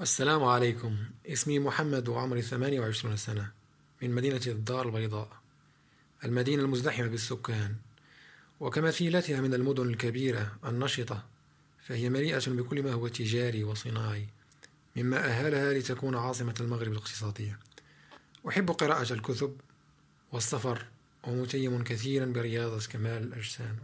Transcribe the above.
السلام عليكم. اسمي محمد وعمري 28 سنة. من مدينة الدار البيضاء. المدينة المزدحمة بالسكان. وكمثيلتها من المدن الكبيرة النشطة فهي مليئة بكل ما هو تجاري وصناعي مما أهلها لتكون عاصمة المغرب الاقتصادية. أحب قراءة الكتب والسفر ومتيم كثيرا برياضة كمال الأجسام.